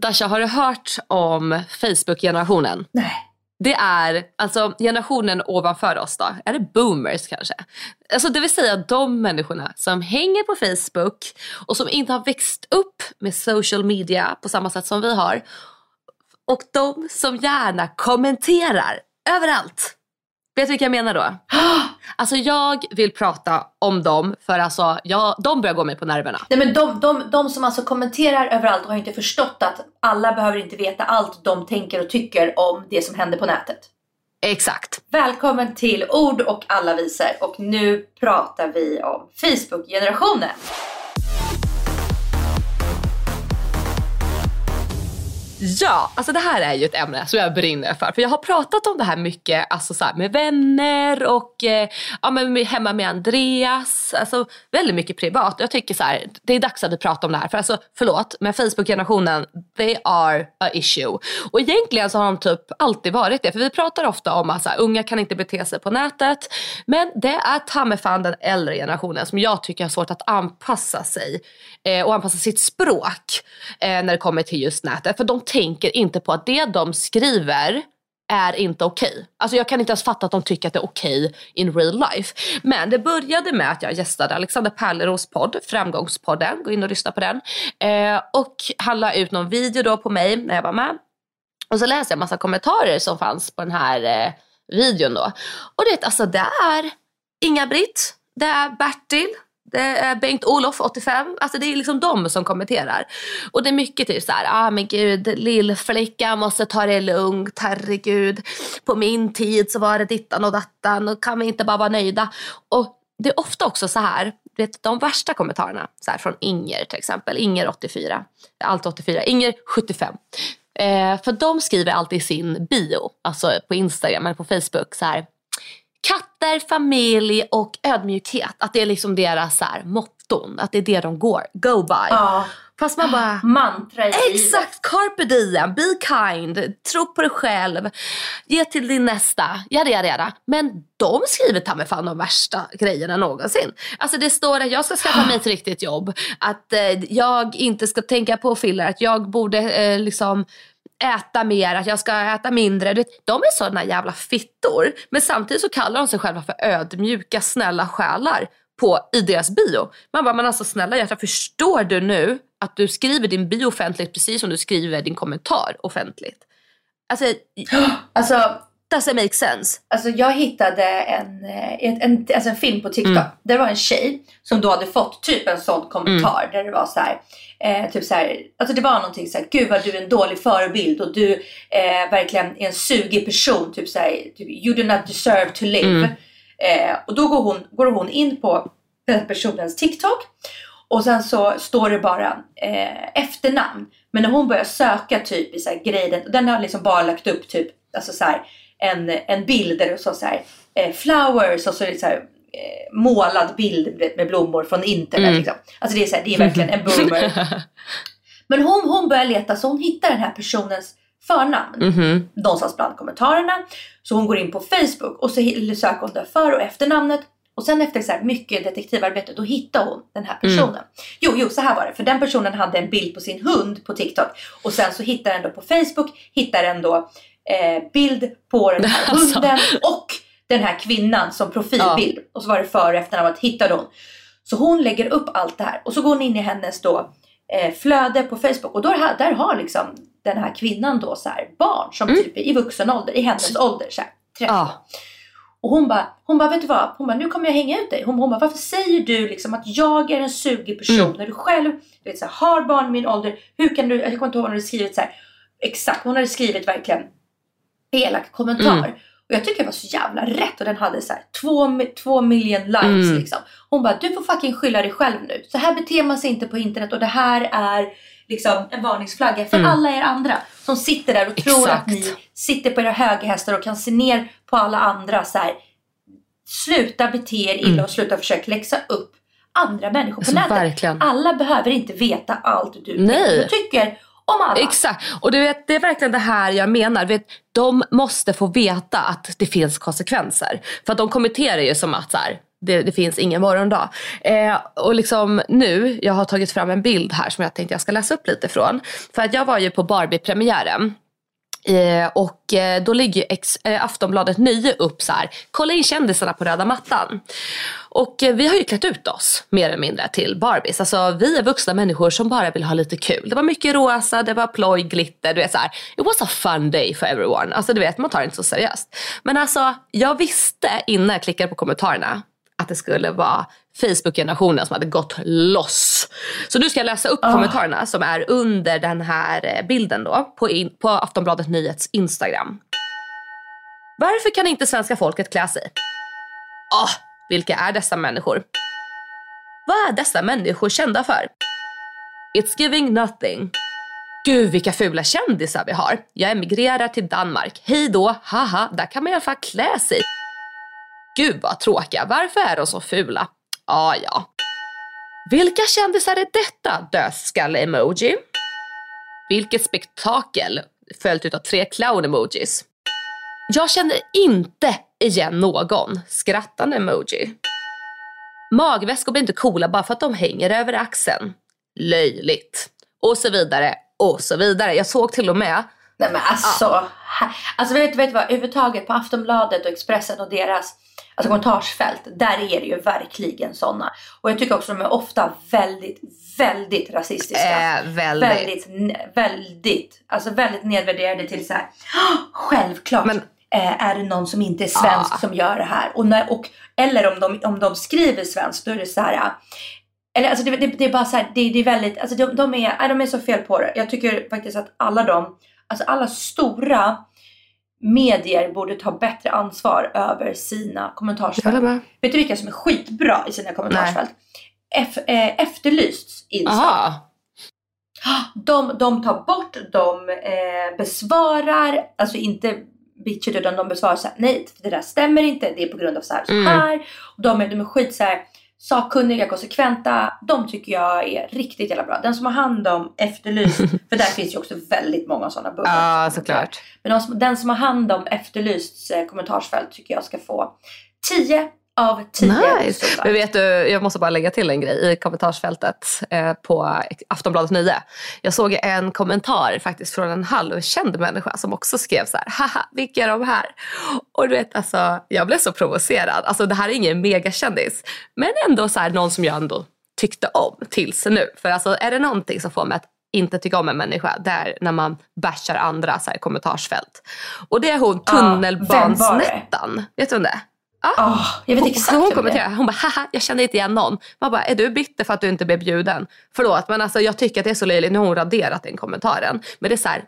Dasha, har du hört om Facebook-generationen? Nej. Det är alltså generationen ovanför oss då. Är det boomers kanske? Alltså det vill säga de människorna som hänger på Facebook och som inte har växt upp med social media på samma sätt som vi har. Och de som gärna kommenterar överallt. Vet du vilka jag menar då? Alltså jag vill prata om dem för alltså jag, de börjar gå mig på nerverna. Nej men de, de, de som alltså kommenterar överallt har inte förstått att alla behöver inte veta allt de tänker och tycker om det som händer på nätet. Exakt. Välkommen till Ord och alla visor och nu pratar vi om Facebook-generationen. Ja, alltså det här är ju ett ämne som jag brinner för. För jag har pratat om det här mycket alltså så här, med vänner och eh, ja, men hemma med Andreas. Alltså väldigt mycket privat. Jag tycker så här, det är dags att vi pratar om det här. För alltså förlåt, men Facebook-generationen, they are a issue. Och egentligen så har de typ alltid varit det. För vi pratar ofta om att så här, unga kan inte bete sig på nätet. Men det är ta fan den äldre generationen som jag tycker har svårt att anpassa sig eh, och anpassa sitt språk eh, när det kommer till just nätet. För de tänker inte på att det de skriver är inte okej. Okay. Alltså jag kan inte ens fatta att de tycker att det är okej okay in real life. Men det började med att jag gästade Alexander Pärleros podd, Framgångspodden. Gå in och lyssna på den. Eh, och han la ut någon video då på mig när jag var med. Och så läste jag massa kommentarer som fanns på den här eh, videon då. Och det, alltså det är Inga-Britt, det är Bertil, det är Bengt-Olof 85, alltså det är liksom de som kommenterar. Och det är mycket typ såhär, ah men gud lillflicka måste ta det lugnt, herregud. På min tid så var det dittan och dattan och kan vi inte bara vara nöjda. Och det är ofta också så här, vet, de värsta kommentarerna så här, från Inger till exempel, Inger 84, allt 84, Inger 75. Eh, för de skriver alltid i sin bio, alltså på Instagram eller på Facebook så här katter, familj och ödmjukhet. Att det är liksom deras så här, motton. Att det är det de går, go by. Ja. Fast man bara... Mantra i Exakt! Carpe diem, be kind, tro på dig själv, ge till din nästa, jada jada jada. Men de skriver ta mig fan de värsta grejerna någonsin. Alltså det står att jag ska skaffa mig ett riktigt jobb, att eh, jag inte ska tänka på filler, att jag borde eh, liksom äta mer, att jag ska äta mindre. De är sådana jävla fittor. Men samtidigt så kallar de sig själva för ödmjuka, snälla själar på, i deras bio. Man bara, men alltså snälla hjärta, förstår du nu att du skriver din bio offentligt precis som du skriver din kommentar offentligt? Alltså, alltså doesn't make sense. Alltså jag hittade en, en, en, alltså en film på TikTok. Mm. Där det var en tjej som då hade fått typ en sån kommentar. Mm. Där det var så här, eh, typ så här, alltså det var någonting så här, gud vad du är en dålig förebild och du eh, verkligen är en sugig person. Typ så här, typ, you do not deserve to live. Mm. Eh, och då går hon, går hon in på den personens TikTok. Och sen så står det bara eh, efternamn. Men när hon börjar söka typ i så här grejer, den har liksom bara lagt upp typ alltså så här, en, en bild där det står så här, eh, flowers och så är det så här, eh, målad bild med blommor från internet. Mm. Liksom. Alltså det är, så här, det är verkligen en boomer. Men hon, hon börjar leta så hon hittar den här personens förnamn mm -hmm. någonstans bland kommentarerna. Så hon går in på Facebook och så söker hon där för och efternamnet. Och sen efter så mycket detektivarbete då hittar hon den här personen. Mm. Jo, jo, så här var det. För den personen hade en bild på sin hund på TikTok. Och sen så hittar den då på Facebook, hittar den då eh, bild på den här alltså. hunden och den här kvinnan som profilbild. Ja. Och så var det före och efternamnet hittade hon. Så hon lägger upp allt det här och så går hon in i hennes då eh, flöde på Facebook och då, där har liksom den här kvinnan då så här barn som Mm. typ är i vuxen ålder, i hennes ålder så här, 30. Ja. Och hon bara, hon bara, vet du vad? Hon bara, nu kommer jag hänga ut dig. Hon, hon bara, varför säger du liksom att jag är en sugig person Mm. när du själv du vet, så här, har barn i min ålder? Hur kan du, jag kommer inte ihåg vad hon hade skrivit så här, exakt, hon hade skrivit verkligen elak kommentar. Mm. Och jag tycker det var så jävla rätt och den hade så här två, två million likes Mm. liksom. Hon bara, du får fucking skylla dig själv nu. Så här beter man sig inte på internet och det här är liksom en varningsflagga för Mm. alla er andra som sitter där och tror Exakt. att ni sitter på era höga hästar och kan se ner på alla andra så här. Sluta bete er illa Mm. och sluta försöka läxa upp andra människor på Alltså, nätet. verkligen. Alla behöver inte veta allt du Nej. tycker om alla. Exakt. Och du vet, det är verkligen det här jag menar. Vet, de måste få veta att det finns konsekvenser. För att de kommenterar ju som att så här, det, det finns ingen morgondag. Eh, och liksom nu, jag har tagit fram en bild här som jag tänkte jag ska läsa upp lite från. För att jag var ju på Barbie-premiären. Eh, och eh, då lägger ju ex, eh, Aftonbladet nöje upp så här. kolla in kändisarna på röda mattan. Och eh, vi har ju klätt ut oss mer eller mindre till Barbies. Alltså vi är vuxna människor som bara vill ha lite kul. Det var mycket rosa, det var ploj, glitter, du vet så här. It was a fun day for everyone. Alltså du vet, man tar det inte så seriöst. Men alltså jag visste innan jag klickade på kommentarerna att det skulle vara Facebook-generationen som hade gått loss. Så nu ska jag läsa upp kommentarerna som är under den här eh, bilden då på, in, på Aftonbladet Nyhets Instagram. Varför kan inte svenska folket klä sig? Ah, vilka är dessa människor? Vad är dessa människor kända för? It's giving nothing. Gud vilka fula kändisar vi har. Jag emigrerar till Danmark. Hej då, haha, där kan man i alla fall klä sig. Gud vad tråkiga, varför är de så fula? Ah, ja. Vilka kändisar är detta? Dödskalle-emoji. Vilket spektakel! Följt utav tre clown-emojis. Jag känner inte igen någon. Skrattande emoji. Magväskor blir inte coola bara för att de hänger över axeln. Löjligt. Och så vidare och så vidare. Jag såg till och med Nej men alltså, ha- alltså vet du vad, överhuvudtaget på Aftonbladet och Expressen och deras alltså kommentarsfält, där är det ju verkligen sådana. Och jag tycker också de är ofta väldigt, väldigt rasistiska. eh, väldigt. väldigt, väldigt, alltså väldigt nedvärderade till så här. "Ah, självklart Men- eh, är det någon som inte är svensk Ah. som gör det här. Och när, och, eller om de, om de skriver svenskt då är det så här. ah, Eller alltså det, det, det är bara så här, det, det är väldigt, alltså de, de, är, de är så fel på det. Jag tycker faktiskt att alla de, alltså alla stora medier borde ta bättre ansvar över sina kommentarsfält. Vet du vilka som är skitbra i sina kommentarsfält? Eh, efterlysts. Aha. De, de tar bort, de eh, besvarar, alltså inte bitchigt utan de besvarar så här, nej det där stämmer inte, det är på grund av så här och så Mm. här. De, är, de är skit så här, sakkunniga, konsekventa. De tycker jag är riktigt jävla bra. Den som har hand om Efterlyst, för där finns ju också väldigt många sådana bubblor. Ja, såklart. Men de som, den som har hand om Efterlysts eh, kommentarsfält tycker jag ska få 10 av 10 Nice. Men vet du, jag måste bara lägga till en grej i kommentarsfältet eh, på Aftonbladet 9. Jag såg en kommentar faktiskt från en halvkänd människa som också skrev så här, haha, vilka är de här? Och du vet, alltså, jag blev så provocerad. Alltså det här är ingen megakändis, men ändå så här, någon som jag ändå tyckte om tills nu. För alltså är det någonting som får mig att inte tycka om en människa, det är när man bashar andra så här, kommentarsfält. Och det är hon Ja, det? tunnelbansnettan. Vet du vem det är? Ah, jag vet Hon- exakt Hon är. kommenterade, hon bara haha jag kände inte igen någon. Man bara är du bitter för att du inte blev bjuden? Förlåt men alltså jag tycker att det är så löjligt, nu har hon raderat den kommentaren. Men det är så här,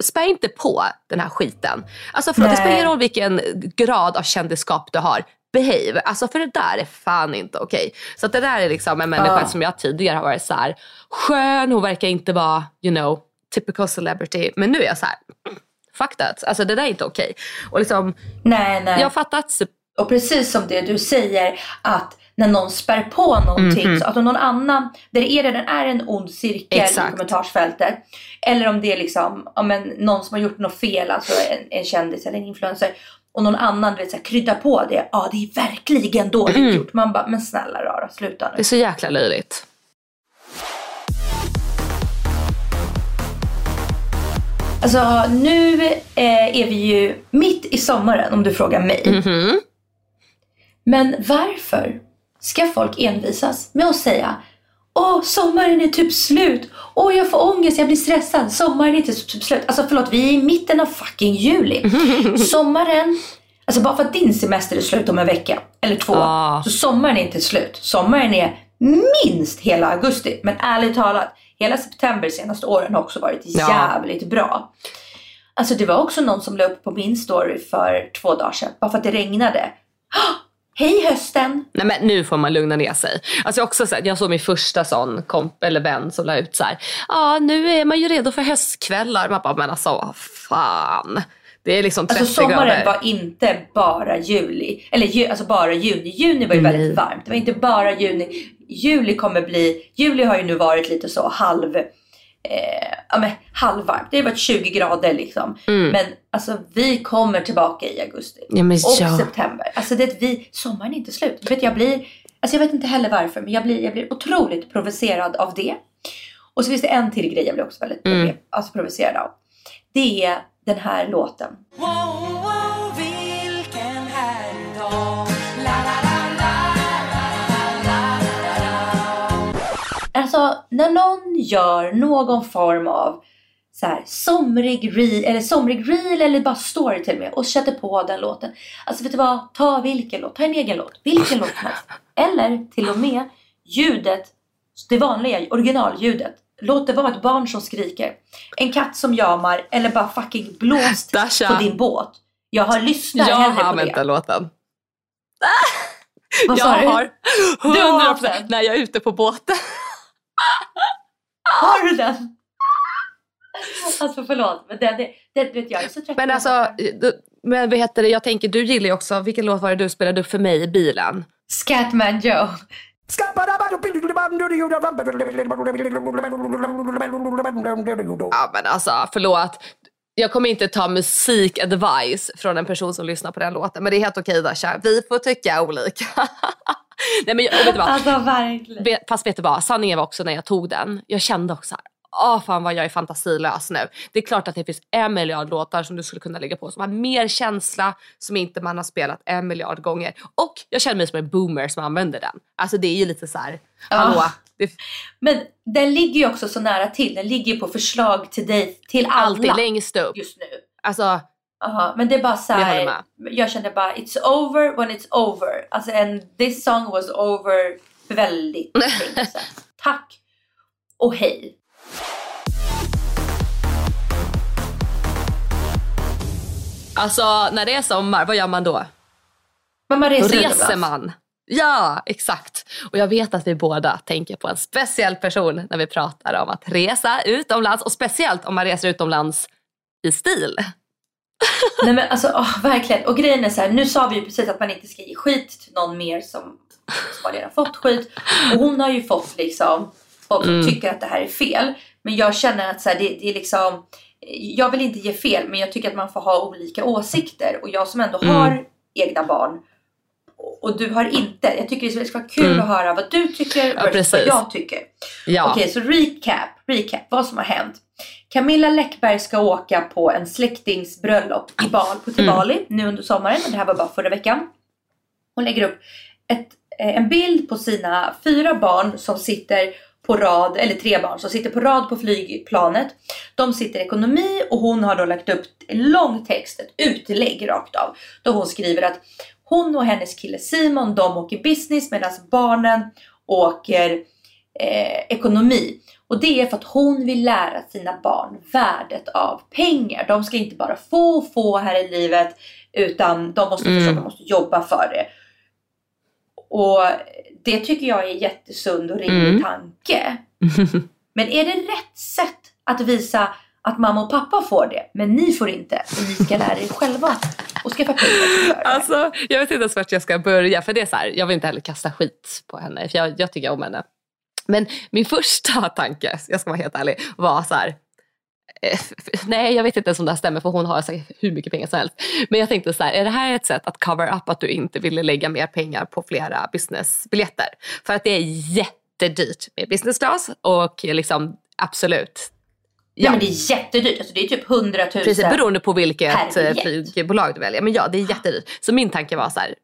spä inte på den här skiten. Alltså förlåt, det spelar ingen roll vilken grad av kändisskap du har. Behave, alltså för det där är fan inte okej. Så att det där är liksom en människa Ja. som jag tidigare har varit så här skön, hon verkar inte vara, you know, typical celebrity. Men nu är jag så här, fuck that, alltså det där är inte okej. Och liksom, Nej, nej. jag har fattat Och precis som det du säger att när någon spär på någonting, Mhm. så att om någon annan, där är det, den är en ond cirkel Exakt. i kommentarsfältet. Eller om det är liksom, om en, någon som har gjort något fel, alltså en, en kändis eller en influencer. Och någon annan vet, så här, kryddar på det. Ja, det är verkligen dåligt Mm. gjort. Man bara, men snälla rara, sluta Det är nu. så jäkla löjligt. Alltså nu eh, är vi ju mitt i sommaren om du frågar mig. Mhm. Men varför ska folk envisas med att säga Åh, sommaren är typ slut. Åh, jag får ångest, jag blir stressad. Sommaren är inte typ slut. Alltså förlåt, vi är i mitten av fucking juli. sommaren, alltså bara för att din semester är slut om en vecka eller två. Ah. Så sommaren är inte slut. Sommaren är minst hela augusti. Men ärligt talat, hela september senaste åren har också varit Ja. jävligt bra. Alltså det var också någon som la upp på min story för två dagar sedan. Bara för att det regnade. Hej hösten! Nej men nu får man lugna ner sig. Alltså jag, också, så här, jag såg min första sån komp eller vän som la ut så här. Ja nu är man ju redo för höstkvällar. Man bara men alltså vad fan. Det är liksom 30 Alltså sommaren grader. var inte bara juli. Eller ju, alltså bara juni. Juni var ju Nej. väldigt varmt. Det var inte bara juni. Juli kommer bli, juli har ju nu varit lite så halv, eh, ja men halvvarmt. Det har varit 20 grader liksom. Men alltså vi kommer tillbaka i augusti. Mm. Ja, och ja. september. Alltså det vi, sommaren är inte slut. Du vet jag blir, alltså jag vet inte heller varför men jag blir, jag blir otroligt provocerad av det. Och så finns det en till grej jag blir också väldigt Mm. alltså provocerad av. Det är den här låten. Wow, Alltså när någon gör någon form av så här, somrig reel eller somrig reel eller bara story till mig och sätter på den låten. Alltså vet du vad? Ta vilken låt. Ta en egen låt. Vilken låt som helst. Eller till och med ljudet, det vanliga originalljudet. Låt det vara ett barn som skriker. En katt som jamar eller bara fucking blåst Dasha. på din båt. Jag har lyssnat Jag hellre har på det. den låten. Vad Jag sa du? har Du har 100% haft den? när jag är ute på båten. Har du den? Alltså förlåt, men det, det, det vet jag, är så trött Men alltså, den. du, men vad heter det, jag tänker du gillar ju också, vilken låt var det du spelade upp för mig i bilen? Scatman Joe. Ja men alltså förlåt. Jag kommer inte ta musikadvice från en person som lyssnar på den låten. Men det är helt okej Dasha. Vi får tycka olika. Nej men jag, vet du vad? Alltså verkligen. Fast vet du vad, sanningen var också när jag tog den, jag kände också här, åh fan vad jag är fantasilös nu. Det är klart att det finns en miljard låtar som du skulle kunna lägga på som har mer känsla, som inte man har spelat en miljard gånger. Och jag känner mig som en boomer som använder den. Alltså det är ju lite så här, hallå. Det, Men den ligger ju också så nära till. Den ligger ju på förslag till dig, till alltid alla längst upp. just nu. Alltså, Aha, men det är bara så Jag här, med. jag kände bara it's over when it's over. Alltså and this song was over väldigt länge. Tack och hej. alltså när det är sommar, vad gör man då? Men man reser, reser man. Ja, exakt. Och jag vet att vi båda tänker på en speciell person när vi pratar om att resa utomlands och speciellt om man reser utomlands i stil. Nej men alltså åh, verkligen. Och grejen är så här, nu sa vi ju precis att man inte ska ge skit till någon mer som, som har fått skit. Och hon har ju fått liksom folk som Mm. tycker att det här är fel. Men jag känner att så här, det, det är liksom, jag vill inte ge fel men jag tycker att man får ha olika åsikter. Och jag som ändå Mm. har egna barn och- och du har inte. Jag tycker det ska vara kul Mm. att höra vad du tycker Ja, versus precis. vad jag tycker. Ja. Okej, så recap, recap, vad som har hänt. Camilla Läckberg ska åka på en släktings bröllop i Bal, på till Mm. Nu under sommaren. Det här var bara förra veckan. Hon lägger upp ett, eh, en bild på sina fyra barn som sitter på rad, eller tre barn som sitter på rad på flygplanet. De sitter i ekonomi och hon har då lagt upp en lång text, ett utlägg rakt av. Då hon skriver att hon och hennes kille Simon, de åker business medan barnen åker eh, ekonomi. Och det är för att hon vill lära sina barn värdet av pengar. De ska inte bara få och få här i livet utan de måste Mm. de måste jobba för det. Och det tycker jag är en jättesund och rimlig Mm. tanke. Men är det rätt sätt att visa att mamma och pappa får det, men ni får inte? Ni ska lära er själva och skaffa pengar. Alltså, jag vet inte ens vart jag ska börja. För det är så här, jag vill inte heller kasta skit på henne. För jag, jag tycker om henne. Men min första tanke, jag ska vara helt ärlig, var så här. eh, Nej, jag vet inte ens om det här stämmer för hon har säkert hur mycket pengar som helst. Men jag tänkte så här, är det här ett sätt att cover up att du inte ville lägga mer pengar på flera businessbiljetter? För att det är jättedyrt med business class och liksom absolut. Ja. men det är jättedyrt. Alltså det är typ 100 000. Precis, beroende på vilket eh, flygbolag du väljer. Men ja, det är jättedyrt. Så min tanke var så här,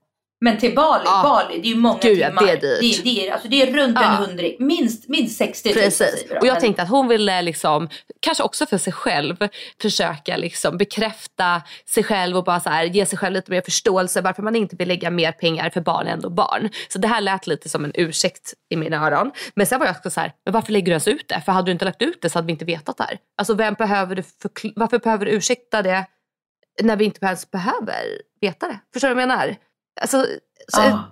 Men till Bali, Ja. Bali, det är ju många Gud, timmar. det är dyrt. Det, det, är, alltså, det är runt en Ja. hundring, minst, minst 60 000 Precis. då. Och jag Men- tänkte att hon ville liksom, kanske också för sig själv, försöka liksom bekräfta sig själv och bara så här, ge sig själv lite mer förståelse varför man inte vill lägga mer pengar för barn ändå barn. Så det här lät lite som en ursäkt i mina öron. Men sen var jag också så här, men varför lägger du ens ut det? För hade du inte lagt ut det så hade vi inte vetat det här. Alltså vem behöver du varför behöver du ursäkta det när vi inte ens behöver veta det? Förstår du vad jag menar? Alltså, så, Ja.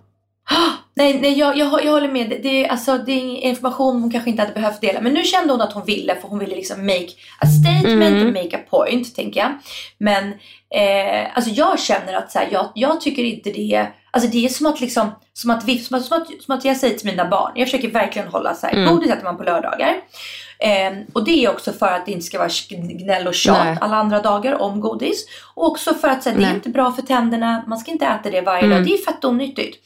Nej, nej jag, jag, jag håller med. Det, alltså, det är information hon kanske inte hade behövt dela. Men nu kände hon att hon ville för hon ville liksom make a statement Mm. och make a point, tänker jag. Men eh, alltså jag känner att så här, jag, jag tycker inte det är... Alltså det är som att liksom, som att, som att, som att, som att jag säger till mina barn, jag försöker verkligen hålla så här, Mm. godis äter man på lördagar. Eh, och det är också för att det inte ska vara gnäll och tjat Nej. alla andra dagar om godis. Och också för att så här, det är inte bra för tänderna, man ska inte äta det varje Mm. dag, det är fett onyttigt.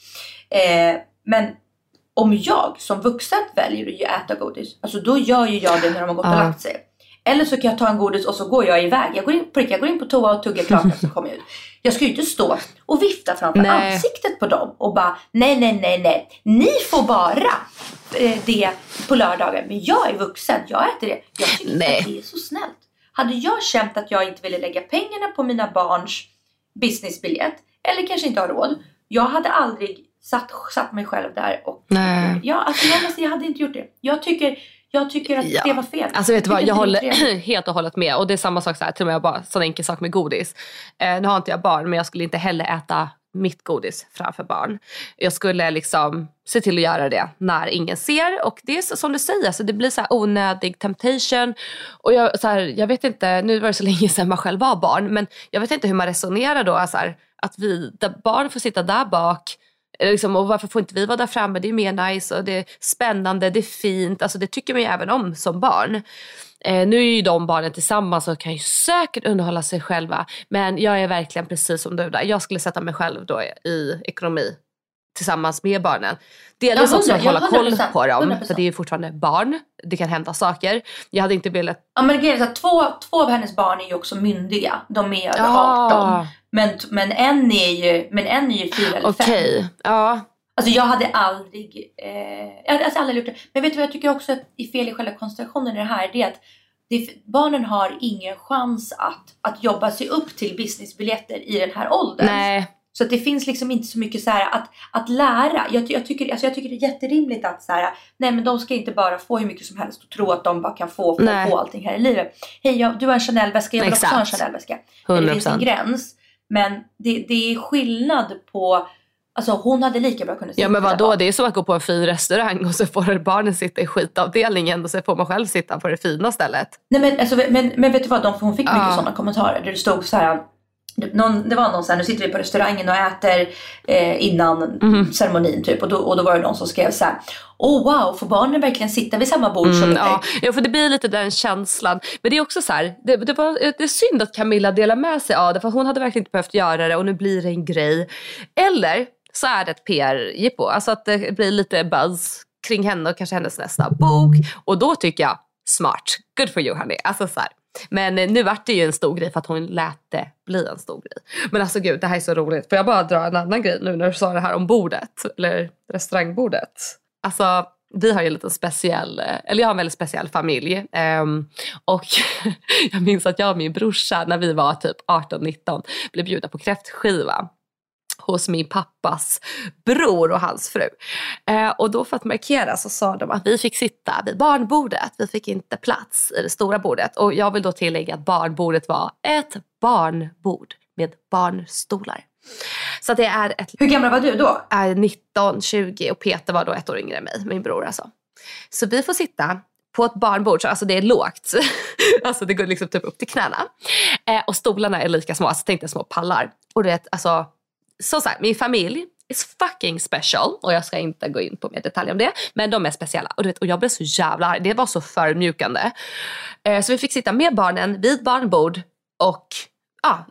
Eh, men om jag som vuxen väljer att äta godis, alltså då gör ju jag det när de har gått och lagt sig. Eller så kan jag ta en godis och så går jag iväg. Jag går in på, riktigt, jag går in på toa och tuggar klart och så kommer jag ut. Jag ska ju inte stå och vifta framför Nej. ansiktet på dem och bara nej, nej, nej, nej. Ni får bara eh, det på lördagar. Men jag är vuxen, jag äter det. Jag tycker Nej. att det är så snällt. Hade jag känt att jag inte ville lägga pengarna på mina barns businessbiljett eller kanske inte har råd. Jag hade aldrig satt, satt mig själv där och Nej. Ja, alltså jag, måste, jag hade inte gjort det. Jag tycker, jag tycker att Ja. det var fel. Alltså vet du vad, jag håller helt och hållet med. Och det är samma sak så här, till och med bara sån enkel sak med godis. Eh, nu har inte jag barn men jag skulle inte heller äta mitt godis framför barn. Jag skulle liksom se till att göra det när ingen ser. Och det är så, som du säger, så det blir så här onödig temptation. Och jag, så här, jag vet inte, nu var det så länge sedan man själv var barn. Men jag vet inte hur man resonerar då. Så här, att vi, där barn får sitta där bak. Eh, liksom, och varför får inte vi vara där framme? Det är mer nice och det är spännande, det är fint. Alltså, det tycker man ju även om som barn. Eh, nu är ju de barnen tillsammans och kan ju säkert underhålla sig själva. Men jag är verkligen precis som du där. Jag skulle sätta mig själv då i ekonomi tillsammans med barnen. Delvis Ja, också att hålla koll 100%, på dem. 100%. För det är ju fortfarande barn. Det kan hända saker. Jag hade inte velat... Ja men grejen är att två, två av hennes barn är ju också myndiga. De är över 18. Ah, Men, men, en är ju, men en är ju fyra eller fem. Okej. Ja. Alltså jag hade aldrig, eh, jag hade alltså aldrig gjort det. Men vet du vad jag tycker också att är fel i själva konstellationen i det här? Det är att det, barnen har ingen chans att, att jobba sig upp till businessbiljetter i den här åldern. Nej. Så det finns liksom inte så mycket så här att, att lära. Jag, jag, tycker, alltså jag tycker det är jätterimligt att så här, nej men de ska inte bara få hur mycket som helst och tro att de bara kan få, få, Nej. få allting här i livet. Hej, jag, du har en Chanel-väska, jag vill också ha en Exakt. Chanel-väska. Det finns en 100%. gräns. Men det, det är skillnad på, alltså hon hade lika bra kunnat Ja men sitta vadå, det är som att gå på en fin restaurang och så får barnen sitta i skitavdelningen och så får man själv sitta på det fina stället. Nej men, alltså, men, men vet du vad, de, hon fick mycket Ja. sådana kommentarer där det stod så här. Det- Någon, det var någon så här, nu sitter vi på restaurangen och äter eh, innan Mhm. ceremonin typ och då, och då var det någon som skrev så här. Oh wow, får barnen verkligen sitta vid samma bord som Mm, dig? ja, ja, för det blir lite den känslan. Men det är också så här, det, det, var, det är synd att Camilla delar med sig av det för hon hade verkligen inte behövt göra det och nu blir det en grej. Eller så är det ett PR-jippo, alltså att det blir lite buzz kring henne och kanske hennes nästa bok. Och då tycker jag, smart, good for you honey. Alltså så här. Men eh, nu vart det ju en stor grej för att hon lät det bli en stor grej. Men alltså gud, det här är så roligt. Får jag bara dra en annan grej nu när du sa det här om bordet? Eller restaurangbordet. Alltså vi har ju en liten speciell, eh, eller jag har en väldigt speciell familj. Um, och jag minns att jag och min brorsa när vi var typ 18-19 blev bjudna på kräftskiva hos min pappas bror och hans fru. Eh, och då för att markera så sa de att vi fick sitta vid barnbordet. Vi fick inte plats i det stora bordet. Och jag vill då tillägga att barnbordet var ett barnbord med barnstolar. Så det är ett Hur gammal var du då? är 19, 20 och Peter var då ett år yngre än mig, min bror alltså. Så vi får sitta på ett barnbord, så alltså det är lågt. alltså det går liksom typ upp till knäna. Eh, och stolarna är lika små, alltså tänk dig små pallar. Och du vet, alltså, så så här, min familj is fucking special. Och jag ska inte gå in på mer detaljer om det. Men de är speciella. Och, du vet, och jag blev så jävla arg. Det var så förmjukande. Eh, så vi fick sitta med barnen vid barnbord och ja,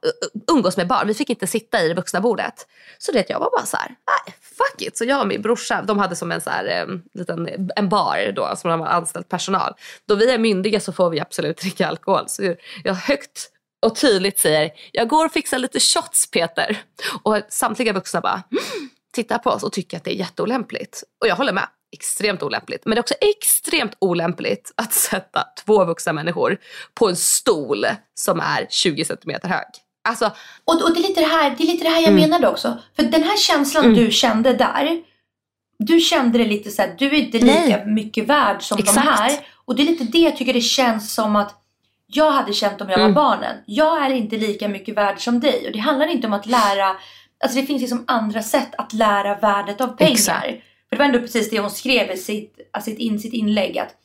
umgås med barn. Vi fick inte sitta i det vuxna bordet. Så det jag var bara så här, nej fuck it. Så jag och min brorsa, de hade som en så här, en, liten, en bar då som de har anställt personal. Då vi är myndiga så får vi absolut dricka alkohol. Så jag högt och tydligt säger, jag går och fixar lite shots Peter. Och samtliga vuxna bara, mm, tittar på oss och tycker att det är jätteolämpligt. Och jag håller med. Extremt olämpligt. Men det är också extremt olämpligt att sätta två vuxna människor på en stol som är 20 centimeter hög. Alltså, Och, och det, är lite det, här, det är lite det här jag Mm. menade också. För den här känslan du kände där. Du kände det lite så här, du är inte Nej. lika mycket värd som Exakt. de här. Och det är lite det jag tycker det känns som att jag hade känt om jag Mm. var barnen. Jag är inte lika mycket värd som dig. Och det handlar inte om att lära, alltså det finns liksom andra sätt att lära värdet av pengar. Exakt. För det var ändå precis det hon skrev i sitt, alltså sitt, in, sitt inlägg. Att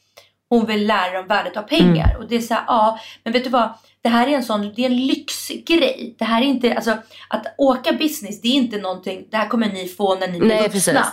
hon vill lära dem värdet av pengar. Mm. Och det är så här, ja, men vet du vad? Det här är en sån, det är en lyxgrej. Det här är inte, alltså att åka business, det är inte någonting, det här kommer ni få när ni blir Nej, vuxna. precis.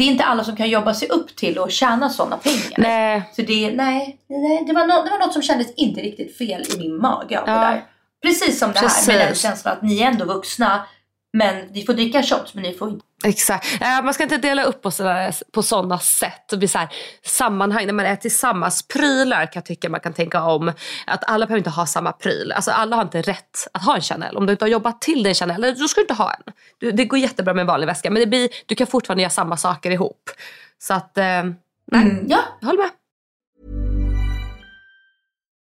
Det är inte alla som kan jobba sig upp till och tjäna sådana pengar. nej. Så det, nej, nej det, var no, det var något som kändes inte riktigt fel i min mage av Ja. det där. Precis som det här med den känslan att ni är ändå vuxna. Men ni får dricka shots men ni får inte. Exakt. Eh, man ska inte dela upp på sådana, på sådana sätt. Det blir så här, sammanhang när man är tillsammans. Prylar kan jag tycka man kan tänka om. Att alla behöver inte ha samma pryl. Alltså alla har inte rätt att ha en Chanel. Om du inte har jobbat till dig en Chanel, då ska du inte ha en. Du, det går jättebra med en vanlig väska. Men det blir, du kan fortfarande göra samma saker ihop. Så att, eh, nej, Mm, ja, jag håller med.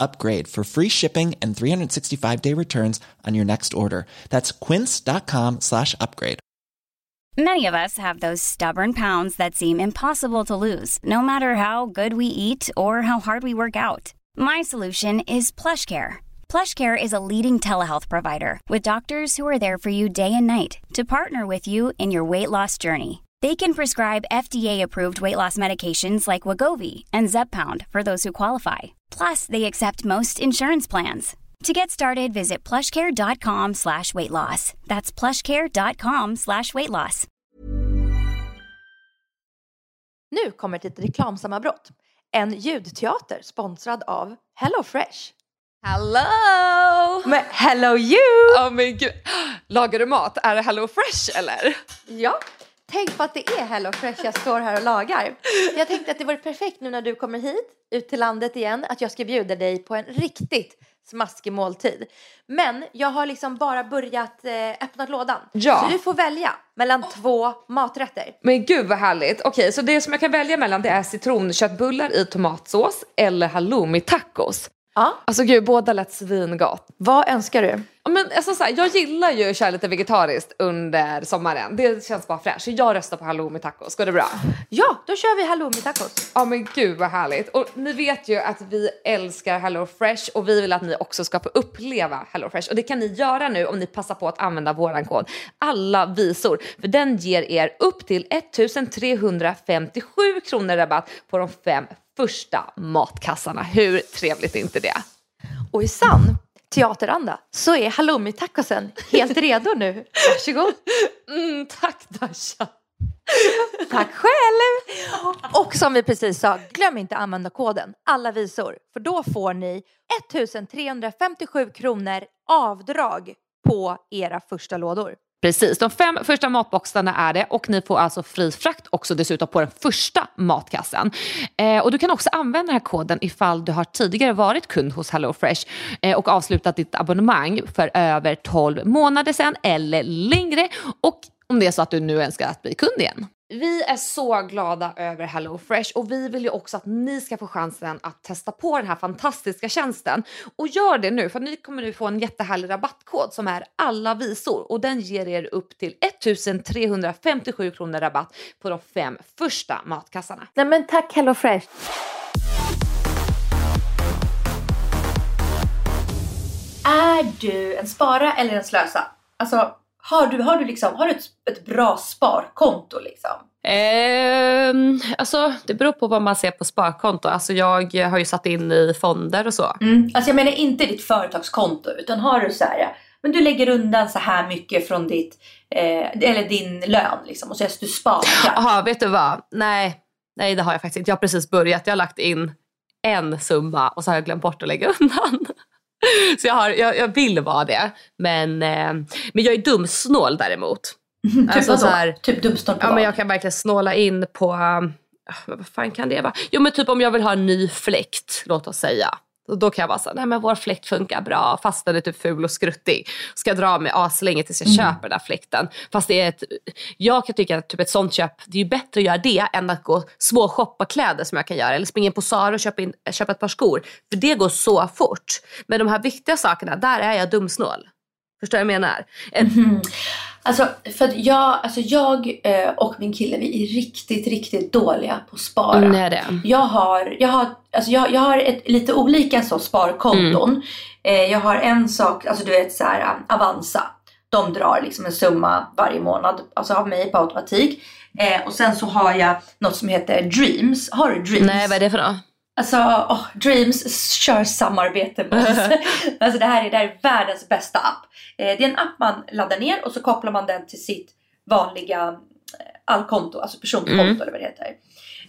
upgrade for free shipping and 365 day returns on your next order. That's quince.com slash upgrade. Many of us have those stubborn pounds that seem impossible to lose, no matter how good we eat or how hard we work out. My solution is PlushCare. PlushCare is a leading telehealth provider with doctors who are there for you day and night to partner with you in your weight loss journey. They can prescribe FDA-approved weight loss medications like Wagovi and Zepbound for those who qualify. Plus, they accept most insurance plans. To get started, visit plushcare.com slash weight loss. That's plushcare.com slash weight loss. Nu kommer ett litet reklamsammanbrott. En ljudteater sponsrad av HelloFresh. Hello! Men hello you! Oh, men gud. Lagar du mat? Är det Hello Fresh eller? Ja, tänk på att det är HelloFresh jag står här och lagar. Jag tänkte att det vore perfekt nu när du kommer hit, ut till landet igen, att jag ska bjuda dig på en riktigt smaskig måltid. Men jag har liksom bara börjat eh, öppna lådan. Ja. Så du får välja mellan två maträtter. Men gud vad härligt. Okej, så det som jag kan välja mellan det är citronköttbullar i tomatsås eller halloumi tacos. Ja. Alltså gud, båda lät svingott. Vad önskar du? Ja, Men alltså, så här, jag gillar ju att köra lite vegetariskt under sommaren. Det känns bara fräscht. Så jag röstar på halloumi tacos. Går det bra? Ja, då kör vi halloumi tacos. Ja men gud vad härligt. Och ni vet ju att vi älskar Hello Fresh och vi vill att ni också ska få uppleva Hello Fresh. Och det kan ni göra nu om ni passar på att använda våran kod alla visor. För den ger er upp till 1357 kronor rabatt på de fem första matkassarna. Hur trevligt är inte det? Och i sann teateranda så är halloumi tacosen helt redo nu. Varsågod. Mm, tack Dasha. Tack själv! Och som vi precis sa, glöm inte att använda koden alla visor. För då får ni 1357 kronor avdrag på era första lådor. Precis, de fem första matboxarna är det och ni får alltså fri frakt också dessutom på den första matkassen. Eh, och du kan också använda den här koden ifall du har tidigare varit kund hos HelloFresh eh, och avslutat ditt abonnemang för över 12 månader sedan eller längre och om det är så att du nu önskar att bli kund igen vi är så glada över HelloFresh och vi vill ju också att ni ska få chansen att testa på den här fantastiska tjänsten. Och gör det nu för ni kommer nu få en jättehärlig rabattkod som är alla visor och den ger er upp till 1357 kronor rabatt på de fem första matkassarna. Nej men tack HelloFresh. Är du en spara eller en slösa? Alltså, har du, har du, liksom, har du ett, ett bra sparkonto liksom? Ehm, alltså det beror på vad man ser på sparkonto. Alltså jag har ju satt in i fonder och så. Mm. Alltså jag menar inte ditt företagskonto utan har du så här, men du lägger undan så här mycket från ditt, eh, eller din lön liksom och så du sparar. Jaha, vet du vad? Nej, nej det har jag faktiskt inte. Jag har precis börjat. Jag har lagt in en summa och så har jag glömt bort att lägga undan. Så jag, har, jag, jag vill vara det. Men, eh, men jag är dumsnål däremot. typ Alltså så här- typ dumsnål på Ja, men jag kan verkligen snåla in på, um, vad fan kan det vara? Jo men typ om jag vill ha en ny fläkt, låt oss säga. Och Då kan jag vara så här, nej men vår fläkt funkar bra fast den är typ ful och skruttig. Ska dra mig aslänge tills jag Mm. köper den här fläkten. Fast det är ett, jag kan tycka att typ ett sånt köp, det är ju bättre att göra det än att gå små shoppa kläder som jag kan göra. Eller springa in på Zara och köpa, in, köpa ett par skor. För det går så fort. Men de här viktiga sakerna, där är jag dumsnål. Förstår du vad jag menar? En, Mhm. Alltså, för jag, alltså jag eh, och min kille vi är riktigt, riktigt dåliga på att spara. Mm, det är det. Jag har, jag har, alltså jag, jag har ett, lite olika så sparkonton. Mm. Eh, jag har en sak, alltså du vet så här um, Avanza. De drar liksom en summa varje månad, alltså av mig på automatik. Eh, och sen så har jag något som heter Dreams. Har du Dreams? nej vad är det för något? Alltså, åh, Dreams kör samarbete med oss. alltså det här, är, det här är världens bästa app. Eh, det är en app man laddar ner och så kopplar man den till sitt vanliga eh, allkonto, alltså personkonto Mm. eller vad det heter.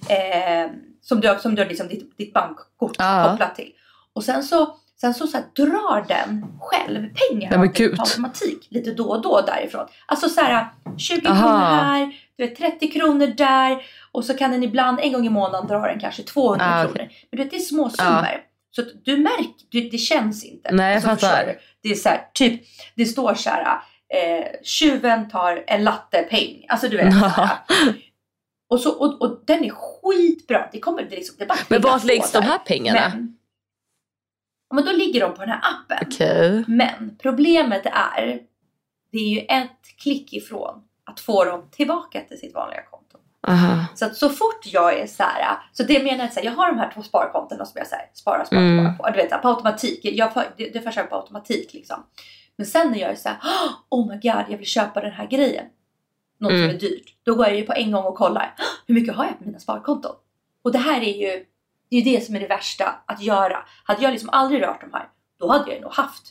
Eh, som du, som du har liksom ditt, ditt bankkort Ja. kopplat till. Och sen så, sen så, så här, drar den själv pengar Nej, men automatik lite då och då därifrån. Alltså så här 20 Aha. kronor här, du vet, 30 kronor där och så kan den ibland en gång i månaden dra den kanske 200 Ah, kronor. Men du vet, det är små summor. Så du märker, du, det känns inte. Alltså, Nej, jag fattar. förstår du? Det är så här, typ, det står så här, eh, tjuven tar en lattepeng. Alltså du vet. Och, så, och, och den är skitbra. Det kommer det liksom, det bara Men vart läggs de här pengarna? Men, men då ligger de på den här appen. Okej. Men problemet är, det är ju ett klick ifrån att få dem tillbaka till sitt vanliga konto. Aha. Så att så fort jag är så här, så det menar jag att jag har de här två sparkontona som jag så här, sparar, sparar, Mm. sparar på. Du vet, så här, på automatik. Jag, det, det får jag på automatik liksom. Men sen när jag är så här, oh my god, jag vill köpa den här grejen. Något Mm. som är dyrt. Då går jag ju på en gång och kollar, "Åh, hur mycket har jag på mina sparkonton? Och det här är ju, det är ju det som är det värsta att göra. Hade jag liksom aldrig rört de här, då hade jag nog haft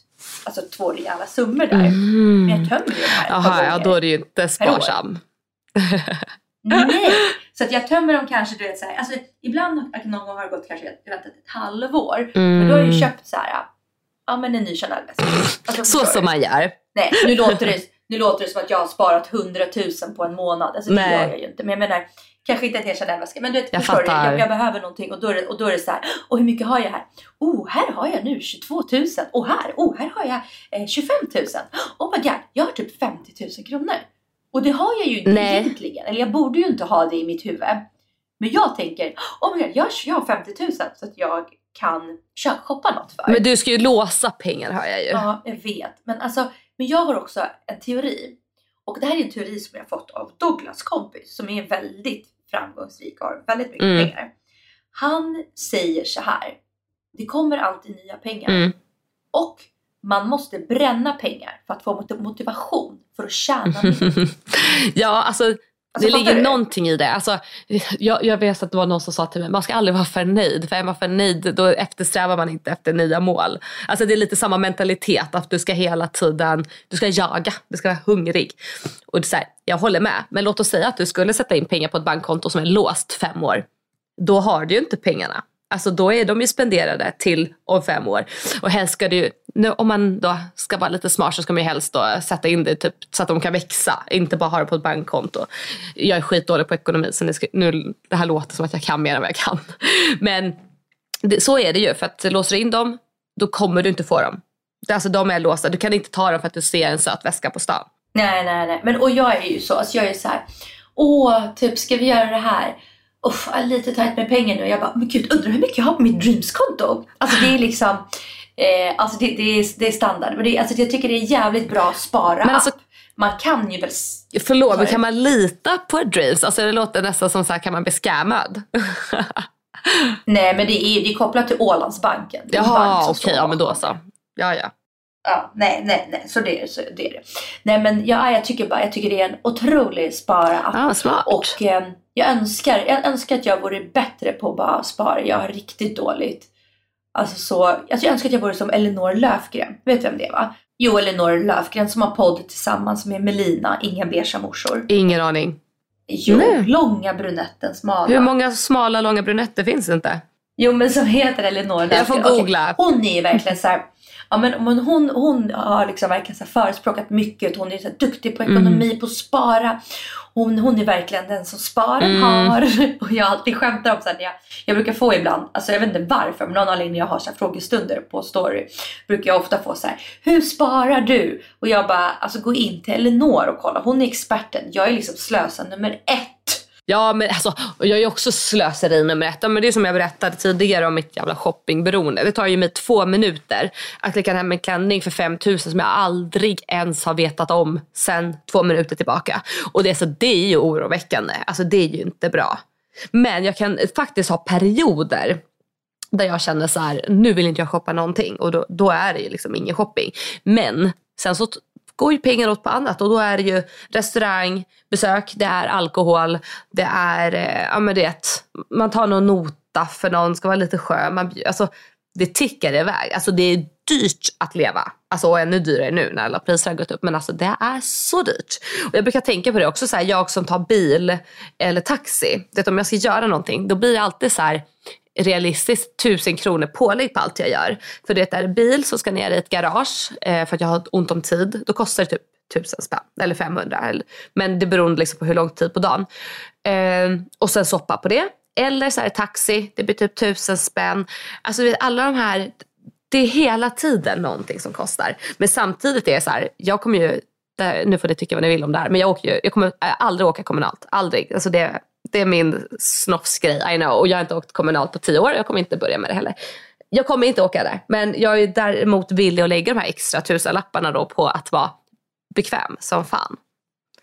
alltså, två rejäla summor där. Men jag tömmer ju de här Mm. Jaha, ja då är det ju inte sparsam. Nej! Så att jag tömmer dem kanske, du vet så här, alltså ibland någon gång har det gått kanske jag inte, ett halvår. Men då har jag ju köpt så här, ja men en ny Chanel-väska. Alltså, Mm. Så som man gör. Nej, nu låter, det, nu låter det som att jag har sparat 100 000 på en månad. Alltså det Nej. gör jag ju inte. Men jag menar, kanske inte en hel Chanel-väska. Men du vet, Jag förstår du? Jag, jag behöver någonting och då, är det, och då är det så här, och hur mycket har jag här? Oh, här har jag nu 22 000. Och här, oh, här har jag eh, 25 000. Oh my god, jag har typ 50 000 kronor. Och det har jag ju inte Nej. egentligen. Eller jag borde ju inte ha det i mitt huvud. Men jag tänker, oh my god, jag, jag har 50 000 så att jag kan köpa, shoppa något för. Men du ska ju låsa pengar hör jag ju. Ja, jag vet. Men, alltså, men jag har också en teori. Och det här är en teori som jag fått av Douglas kompis som är väldigt framgångsrik och har väldigt mycket Mm. pengar. Han säger så här. Det kommer alltid nya pengar. Mm. Och man måste bränna pengar för att få mot- motivation för att tjäna mer. ja, alltså Alltså, det ligger du? någonting i det. Alltså, jag, jag vet att det var någon som sa till mig man ska aldrig vara för nöjd. För är man för nöjd då eftersträvar man inte efter nya mål. Alltså det är lite samma mentalitet att du ska hela tiden du ska jaga, du ska vara hungrig. Och det är här, jag håller med. Men låt oss säga att du skulle sätta in pengar på ett bankkonto som är låst fem år. Då har du ju inte pengarna. Alltså då är de ju spenderade till om fem år. Och helst ska du ju, nu, om man då ska vara lite smart så ska man ju helst då sätta in det typ, så att de kan växa. Inte bara ha det på ett bankkonto. Jag är skitdålig på ekonomi så nu, ska, nu det här låter som att jag kan mer än vad jag kan. Men det, så är det ju för att låser du in dem då kommer du inte få dem. Alltså de är låsta, du kan inte ta dem för att du ser en söt väska på stan. Nej, nej, nej. Men och jag är ju så, alltså jag är så här. åh, typ ska vi göra det här? Uff, jag är lite tajt med pengar nu. Jag bara, men gud, undrar hur mycket jag har på mitt dreamskonto? Alltså det är liksom, eh, alltså det, det, är, det är standard. Men det, alltså jag tycker det är jävligt bra spara Men alltså- Man kan ju väl... Förlåt, men kan man lita på Dreams? Alltså det låter nästan som så här, kan man bli scammad? Nej men det är, det är kopplat till Ålandsbanken. Jaha, okej, står ja men då så. Ja, ja. Ja, nej, nej, nej, så det, så det är det. Nej men ja, jag tycker bara, jag tycker det är en otrolig spara-app. Ja, smart. Och eh, jag, önskar, jag önskar att jag vore bättre på att bara spara. Jag har riktigt dåligt. Alltså så, alltså jag önskar att jag vore som Elinor Löfgren. Vet du vem det är va? Jo, Elinor Löfgren som har podd tillsammans med Melina, Inga beiga morsor. Ingen aning. Jo, Nej. långa brunetten, smala. Hur många smala, långa brunetter finns det inte? Jo men som heter Elinor Jag får Löfgren. Okej, googla. Hon är verkligen så här. Ja, men, men hon, hon har liksom verkligen så förespråkat mycket. Hon är så duktig på ekonomi, på att spara. Hon, hon är verkligen den som sparen har. Och jag alltid skämtar om så här, när jag, jag brukar få ibland, alltså jag vet inte varför, men någon anledning när jag har så frågestunder på story. Brukar jag ofta få så här, hur sparar du? Och jag bara, alltså gå in till Elinor och kolla. Hon är experten. Jag är liksom slösa nummer ett. Ja men alltså, och jag är ju också slöseri nummer ett. Men det är som jag berättade tidigare om mitt jävla shoppingberoende. Det tar ju mig två minuter att klicka hem en klänning för 5000 som jag aldrig ens har vetat om sen två minuter tillbaka. Och det är, så, det är ju oroväckande. Alltså det är ju inte bra. Men jag kan faktiskt ha perioder där jag känner så här, nu vill inte jag shoppa någonting och då, då är det ju liksom ingen shopping. Men sen så går ju pengar åt på annat och då är det ju restaurang, besök, det är alkohol, det är, eh, ja men det, man tar någon nota för någon, ska vara lite skön. Man, alltså, det tickar iväg. Alltså det är dyrt att leva. Alltså och ännu dyrare nu när alla priser har gått upp. Men alltså det är så dyrt. Och jag brukar tänka på det också, så här, jag som tar bil eller taxi. Det, om jag ska göra någonting, då blir det alltid så här realistiskt tusen kronor pålägg på allt jag gör. För det är bil som ska ner i ett garage eh, för att jag har ont om tid. Då kostar det typ tusen spänn eller 500. Eller, men det beror liksom på hur lång tid på dagen. Eh, och sen soppa på det. Eller så här taxi, det blir typ tusen spänn. Alltså vet, alla de här, det är hela tiden någonting som kostar. Men samtidigt är det så här, jag kommer ju, det- nu får ni tycka vad ni vill om det här, men jag, åker ju, jag kommer eh, aldrig åka kommunalt. Aldrig. Alltså det, det är min snofsgrej, I know. Och jag har inte åkt kommunalt på tio år, jag kommer inte börja med det heller. Jag kommer inte åka där, men jag är däremot villig att lägga de här extra tusenlapparna då på att vara bekväm som fan.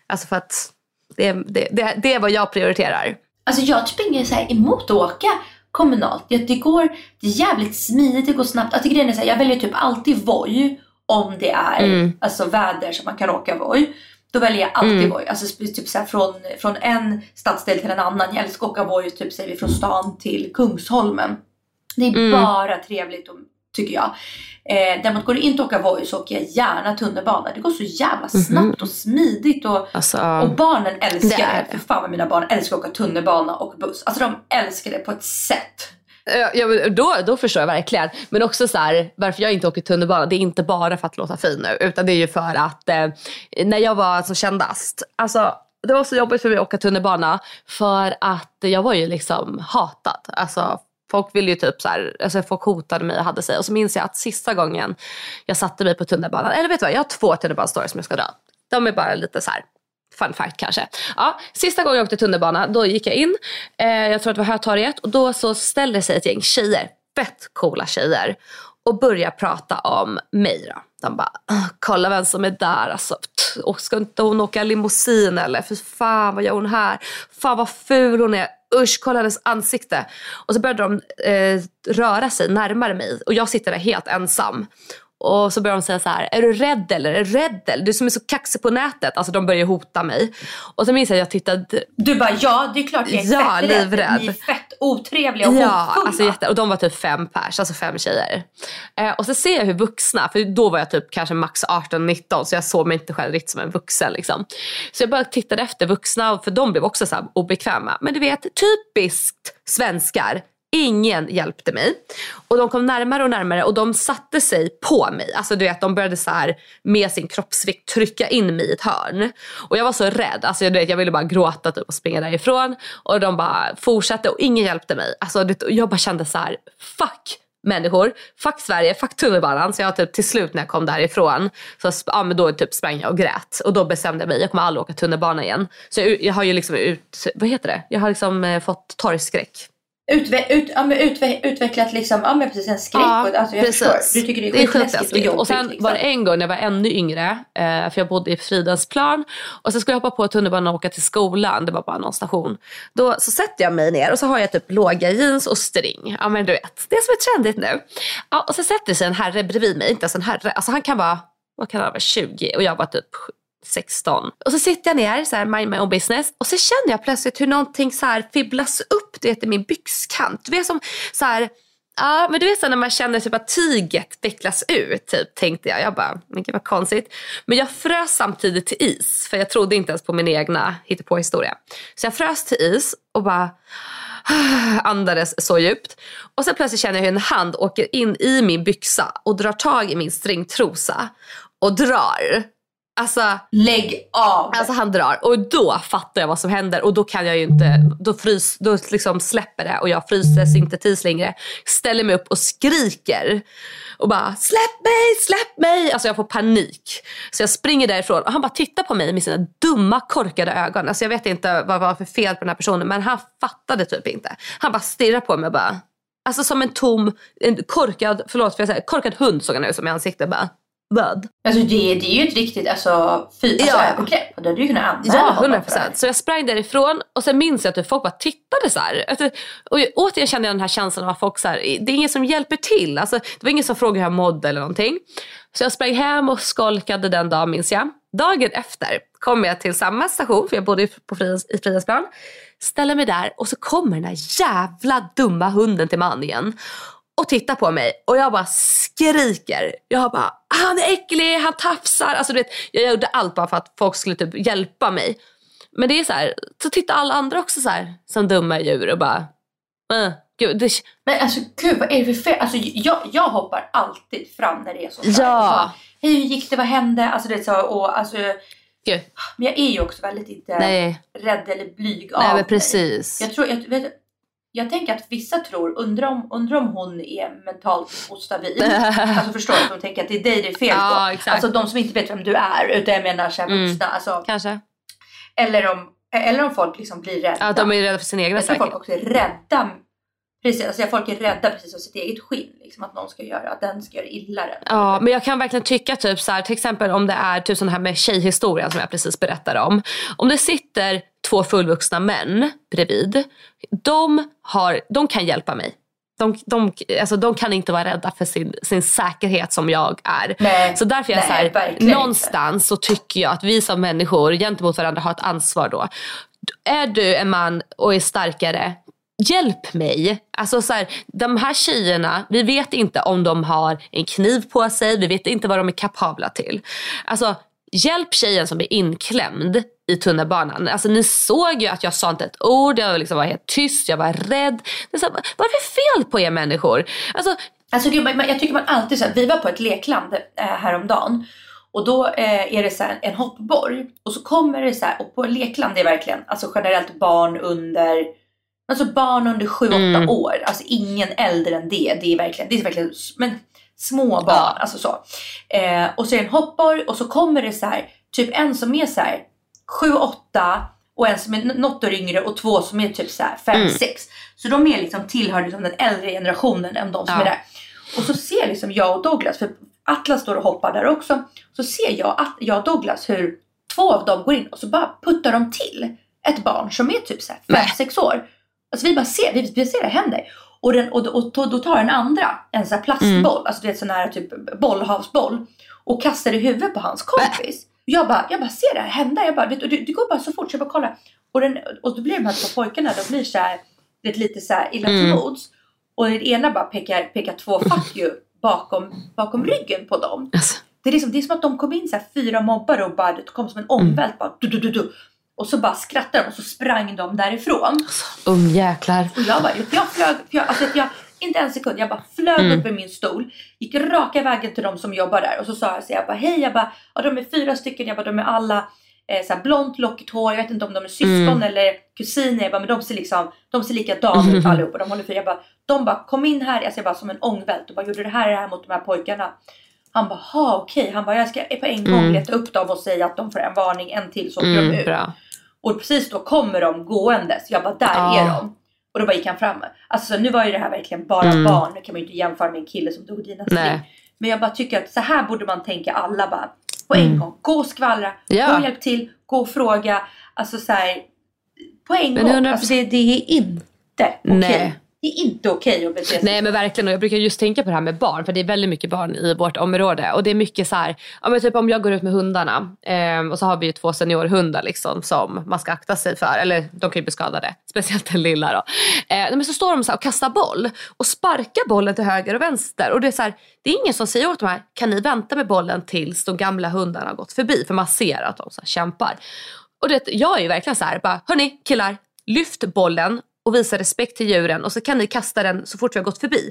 Alltså för att det, det, det, det är vad jag prioriterar. Alltså jag har typ inget så här emot att åka kommunalt. Det, det går, det är jävligt smidigt, det går snabbt. Alltså grejen är så här, jag väljer typ alltid Voi om det är Mm. alltså väder som man kan åka Voi. Då väljer jag alltid Mm. Voi. Alltså typ så här från, från en stadsdel till en annan. Jag älskar att åka Voi typ säger vi från stan till Kungsholmen. Det är Mm. bara trevligt och, tycker jag. Eh, däremot går det inte att åka Voi så åker jag gärna tunnelbana. Det går så jävla snabbt och smidigt och Mhm. Alltså, och barnen älskar Det är det. För fan vad mina barn älskar att åka tunnelbana och buss. Alltså de älskar det på ett sätt. Eh, ja, men då, då förstår jag verkligen. Men också så här, varför jag inte åker tunnelbana, det är inte bara för att låta fin nu. Utan det är ju för att eh, när jag var som kändast, alltså det var så jobbigt för mig att åka tunnelbana. För att jag var ju liksom hatad. Alltså folk ville ju typ så här, alltså folk hotade mig och hade sig. Och så minns jag att sista gången jag satte mig på tunnelbanan, eller vet du vad, jag har två tunnelbanestories som jag ska dra. De är bara lite så här fun fact kanske. Ja, sista gången jag åkte tunnelbana, då gick jag in, eh, jag tror att det var Hötorget och då så ställer sig ett gäng tjejer, fett coola tjejer och börjar prata om mig då. De bara, kolla vem som är där alltså. Pff, Och ska inte hon åka limousin eller? För fan vad gör hon här? Fan vad ful hon är. Usch, kolla hennes ansikte. Och så började de eh, röra sig närmare mig och jag sitter där helt ensam. Och så börjar de säga så här, är du rädd eller? Är du rädd eller? Du som är så kaxig på nätet. Alltså de börjar hota mig. Och så minns jag att jag tittade Du bara ja, det är klart jag är Ja, fett rädd. livrädd. Ni är fett otrevliga och Ja, hotfulla. alltså jätte, och de var typ fem pers, alltså fem tjejer. Eh, och så ser jag hur vuxna, för då var jag typ kanske max 18-19 så jag såg mig inte själv riktigt som en vuxen. Liksom. Så jag bara tittade efter vuxna för de blev också så obekväma. Men du vet, typiskt svenskar. Ingen hjälpte mig. Och de kom närmare och närmare och de satte sig på mig. Alltså du vet, de började så här med sin kroppsvikt trycka in mig i ett hörn. Och jag var så rädd, alltså jag, du vet, jag ville bara gråta typ, och springa därifrån. Och de bara fortsatte och ingen hjälpte mig. Alltså, du jag bara kände så här: fuck människor. Fuck Sverige, fuck tunnelbanan. Så jag typ till slut när jag kom därifrån så ja, men då typ sprang jag och grät. Och då bestämde jag mig, jag kommer aldrig åka tunnelbana igen. Så jag, jag har ju liksom ut, vad heter det? Jag har liksom eh, fått torgskräck. Utve, ut, ja, men utve, utvecklat liksom, ja men precis en skräck. och, alltså, jag förstår. Du tycker det är skitläskigt och skitläskigt. Och sen liksom. var det en gång när jag var ännu yngre, eh, för jag bodde i Fridhemsplan. Och så skulle jag hoppa på tunnelbanan och åka till skolan. Det var bara någon station. Då så sätter jag mig ner och så har jag typ låga jeans och string. Ja men du vet, det som är trendigt nu. Ja, och så sätter sig en herre bredvid mig. Inte ens en herre, alltså han kan vara, vad kan han vara, 20 och jag var typ 16. Och så sitter jag ner, så här, mind my own business. Och så känner jag plötsligt hur någonting så här fibblas upp du vet, i min byxkant. Du vet som så här, ja men du vet så här, när man känner typ att tyget vecklas ut typ, tänkte jag. Jag bara, men gud vad konstigt. Men jag frös samtidigt till is. För jag trodde inte ens på min egna hittepåhistoria. Så jag frös till is och bara andades så djupt. Och sen plötsligt känner jag hur en hand åker in i min byxa och drar tag i min stringtrosa och drar. Alltså, Lägg av! Alltså han drar och då fattar jag vad som händer och då kan jag ju inte, då, frys, då liksom släpper det och jag fryser syntetis längre. Ställer mig upp och skriker och bara släpp mig, släpp mig. Alltså jag får panik. Så jag springer därifrån och han bara tittar på mig med sina dumma korkade ögon. Alltså jag vet inte vad det var för fel på den här personen men han fattade typ inte. Han bara stirrar på mig och bara, alltså som en tom, en korkad, förlåt för jag säger, korkad hund såg han ut som i ansiktet bara. Vad? Alltså det, det är ju ett riktigt alltså, fy, alltså Ja. övergrepp. Och det hade du kunnat anmäla Ja, honom 100 för det här. procent. Så jag sprang därifrån och sen minns jag att typ folk bara tittade så här. Och jag- återigen kände jag den här känslan av att folk så här, det är ingen som hjälper till. Alltså, det var ingen som frågade hur jag mådde eller någonting. Så jag sprang hem och skolkade den dagen minns jag. Dagen efter kom jag till samma station, för jag bodde på Fridas, i Fridhemsplan. Ställer mig där och så kommer den där jävla dumma hunden till man igen. Och tittar på mig och jag bara skriker. Jag bara, han är äcklig, han tafsar. Alltså du vet, jag gjorde allt bara för att folk skulle typ hjälpa mig. Men det är så här, så tittar alla andra också så här som dumma djur och bara, äh, gud, det, Men alltså gud vad är det för fel? Alltså jag, jag hoppar alltid fram när det är så. här. Ja. Så, Hej hur gick det? Vad hände? Alltså det är så och alltså. gud, Men jag är ju också väldigt inte nej, rädd eller blyg av nej men mig. precis. Jag, tror, jag, vet, jag tänker att vissa tror, undrar om, undrar om hon är mentalt ostabil. alltså förstår du? De tänker att det är dig det är fel på. Ja. Alltså de som inte vet vem du är. Utan jag menar så här Mm. vuxna. Alltså, Kanske. eller, om, eller om folk liksom blir rädda. Ja, de är rädda för sin egna tror folk också är rädda. Precis, alltså folk är rädda precis av sitt eget skinn. Liksom, att någon ska göra, att den ska göra illa den. Ja, men jag kan verkligen tycka typ så här, till exempel om det är typ sån här med tjejhistorien som jag precis berättade om. Om det sitter två fullvuxna män bredvid, de, har, de kan hjälpa mig. De, de, alltså de kan inte vara rädda för sin, sin säkerhet som jag är. Nej, Så därför är jag nej, så här, någonstans så tycker jag att vi som människor gentemot varandra har ett ansvar då. Är du en man och är starkare, hjälp mig. Alltså så här, de här tjejerna, vi vet inte om de har en kniv på sig, vi vet inte vad de är kapabla till. Alltså hjälp tjejen som är inklämd i tunnelbanan. Alltså ni såg ju att jag sa inte ett ord, jag liksom var helt tyst, jag var rädd. Det är så här, vad är det för fel på er människor? Alltså, Alltså gud, man- jag tycker man alltid så här, vi var på ett lekland äh, häromdagen och då eh, är det så här en hoppborg och så kommer det så här och på lekland det är verkligen alltså generellt barn under alltså barn under 7-8 Mm. år, alltså ingen äldre än det. Det är verkligen, det är verkligen men, små barn, Ja. alltså så. Eh, och så är det en hoppborg och så kommer det så här typ en som är så här 7-8 och en som är något år yngre och två som är typ så här 5-6. Mm. Så de är liksom tillhör liksom den äldre generationen än de som Ja. är där. Och så ser liksom jag och Douglas, för Atlas står och hoppar där också. Så ser jag, att, jag och Douglas hur två av dem går in och så bara puttar de till ett barn som är typ så här 5-6 år. Alltså vi bara ser, vi, vi ser det händer. Och, den, och, och, då- då tar den andra en sån här plastboll, alltså du vet sån här typ bollhavsboll. Och kastar i huvudet på hans kompis. Jag bara, jag bara ser det här hända. Jag bara, vet, du, det, det går bara så fort så jag bara kollar. Och, den, och då blir de här två pojkarna, de blir så här, vet, lite så här illa till Mm. mods. Och den ena bara pekar, pekar två fuck you bakom, bakom ryggen på dem. alltså, Det är, liksom, det är som att de kom in så här fyra mobbare och bara, det kom som en omvält. Bara, du, du, du, du. Och så bara skrattade de och så sprang de därifrån. ungjäklar. Och jag bara, jag flög, jag, alltså jag, inte en sekund, jag bara flög Mm. upp i min stol. Gick raka vägen till de som jobbar där och så sa jag så jag bara, hej, jag bara, ja, de är fyra stycken, jag bara, de är alla eh, så här blont lockigt hår. Jag vet inte om de är syskon eller kusiner. Jag bara, men de ser liksom, de ser likadana ut allihop och de håller för. Jag bara, de bara kom in här, jag ser bara som en ångvält och bara gjorde det här, det här mot de här pojkarna. Han bara, ha okej. Han bara, jag ska på en gång leta upp dem och säga att de får en varning, en till så åker de Mm, ut. bra. Och precis då kommer de gåendes. Jag bara, där Ja. är de. Och då bara gick han fram. Alltså så nu var ju det här verkligen bara barn. Nu kan man ju inte jämföra med en kille som dog i sling. Men jag bara tycker att så här borde man tänka alla bara. På en gång. Gå och skvallra. Ja. Gå och hjälp till. Gå och fråga. Alltså så här. På en Men gång. 100%. Alltså det, det är inte okej. Nej. Det är inte okej att bete sig Nej men verkligen. Och jag brukar just tänka på det här med barn för det är väldigt mycket barn i vårt område. Och det är mycket så här, ja men typ om jag går ut med hundarna eh, och så har vi ju två seniorhundar liksom som man ska akta sig för, eller de kan ju bli skadade, speciellt den lilla då. Eh, men så står de så här och kastar boll och sparkar bollen till höger och vänster. Och det är så här, det är ingen som säger åt de här, kan ni vänta med bollen tills de gamla hundarna har gått förbi? För man ser att de så kämpar. Och det, jag är ju verkligen så här, bara, hörni killar, lyft bollen och visa respekt till djuren och så kan ni kasta den så fort vi har gått förbi.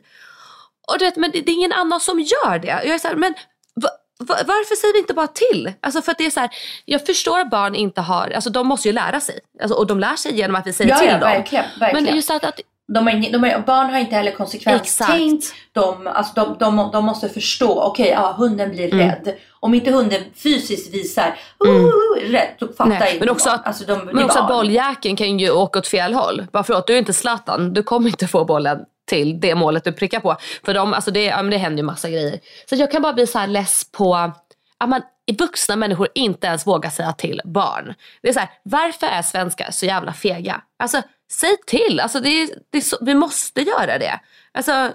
Och du vet, men det, det är ingen annan som gör det. Jag är så här, men va, va, varför säger vi inte bara till? Alltså för att det är så här, jag förstår att barn inte har, alltså de måste ju lära sig. Alltså, och de lär sig genom att vi säger Ja, till ja, dem. verkligen, verkligen. Men just att, att De har ingen, de har, barn har inte heller konsekvenstänkt. De, alltså de, de, de måste förstå, okej, ja, hunden blir Mm. rädd. Om inte hunden fysiskt visar uh, rädd, så fattar Nej, inte men också, barn. att, alltså, de, men är också att barn. bolljäkeln kan ju åka åt fel håll. Bara förlåt, du är inte Zlatan. Du kommer inte få bollen till det målet du prickar på. För de, alltså det, ja, det händer ju massa grejer. Så jag kan bara bli så här less på att man, vuxna människor inte ens vågar säga till barn. Det är så här, varför är svenskar så jävla fega? Alltså säg till, alltså, det, är- det är så, vi måste göra det. Alltså,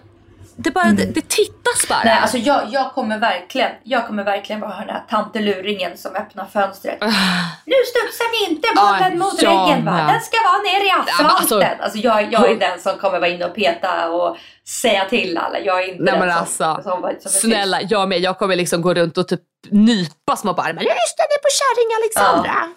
det, bara, det, det tittas bara. Nej, alltså jag, jag, kommer verkligen, jag kommer verkligen vara den här tanteluringen som öppnar fönstret. Nu studsar ni inte bollen Ah, mot ja, väggen va? Den ska vara nere i asfalten. alltså- alltså, jag, jag är den som kommer vara inne och peta och säga till alla. Jag är inte Nej den men som, alltså, som, som är snälla jag med. Jag kommer liksom gå runt och typ nypa små barn. Men just det, det är på kärring Alexandra.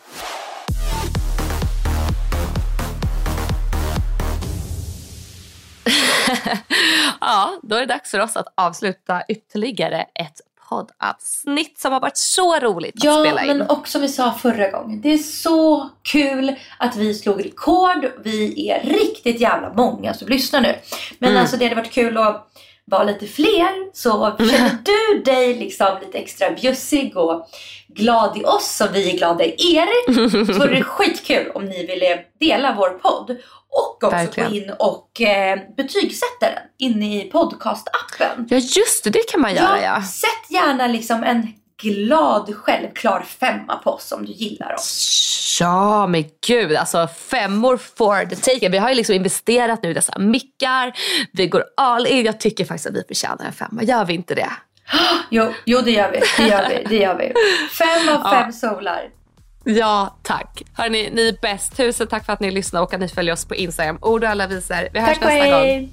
ja, då är det dags för oss att avsluta ytterligare ett poddavsnitt som har varit så roligt att Ja, spela in. men också som vi sa förra gången. Det är så kul att vi slog rekord. Vi är riktigt jävla många som lyssnar nu. Men Mm. alltså det hade varit kul att vara lite fler. Så känner du dig liksom lite extra bjussig och glad i oss som vi är glada i er. så vore det skitkul om ni ville dela vår podd. Och också Verkligen. gå in och eh, betygsätta den inne i podcastappen. Ja just det, det kan man göra ja. Sätt gärna liksom en glad självklar femma på oss om du gillar oss. Ja men gud, alltså femmor for the taken. Vi har ju liksom investerat nu i dessa mickar. Vi går all in. Jag tycker faktiskt att vi förtjänar en femma. Gör vi inte det? Jo, jo det gör vi. Det gör vi. Det gör vi. Fem av fem solar. Ja, tack. Hörni, ni är bäst. Tusen tack för att ni lyssnar och att ni följer oss på Instagram. Ord och alla visar. Vi hörs Tack nästa gång. hej.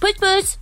Puss puss!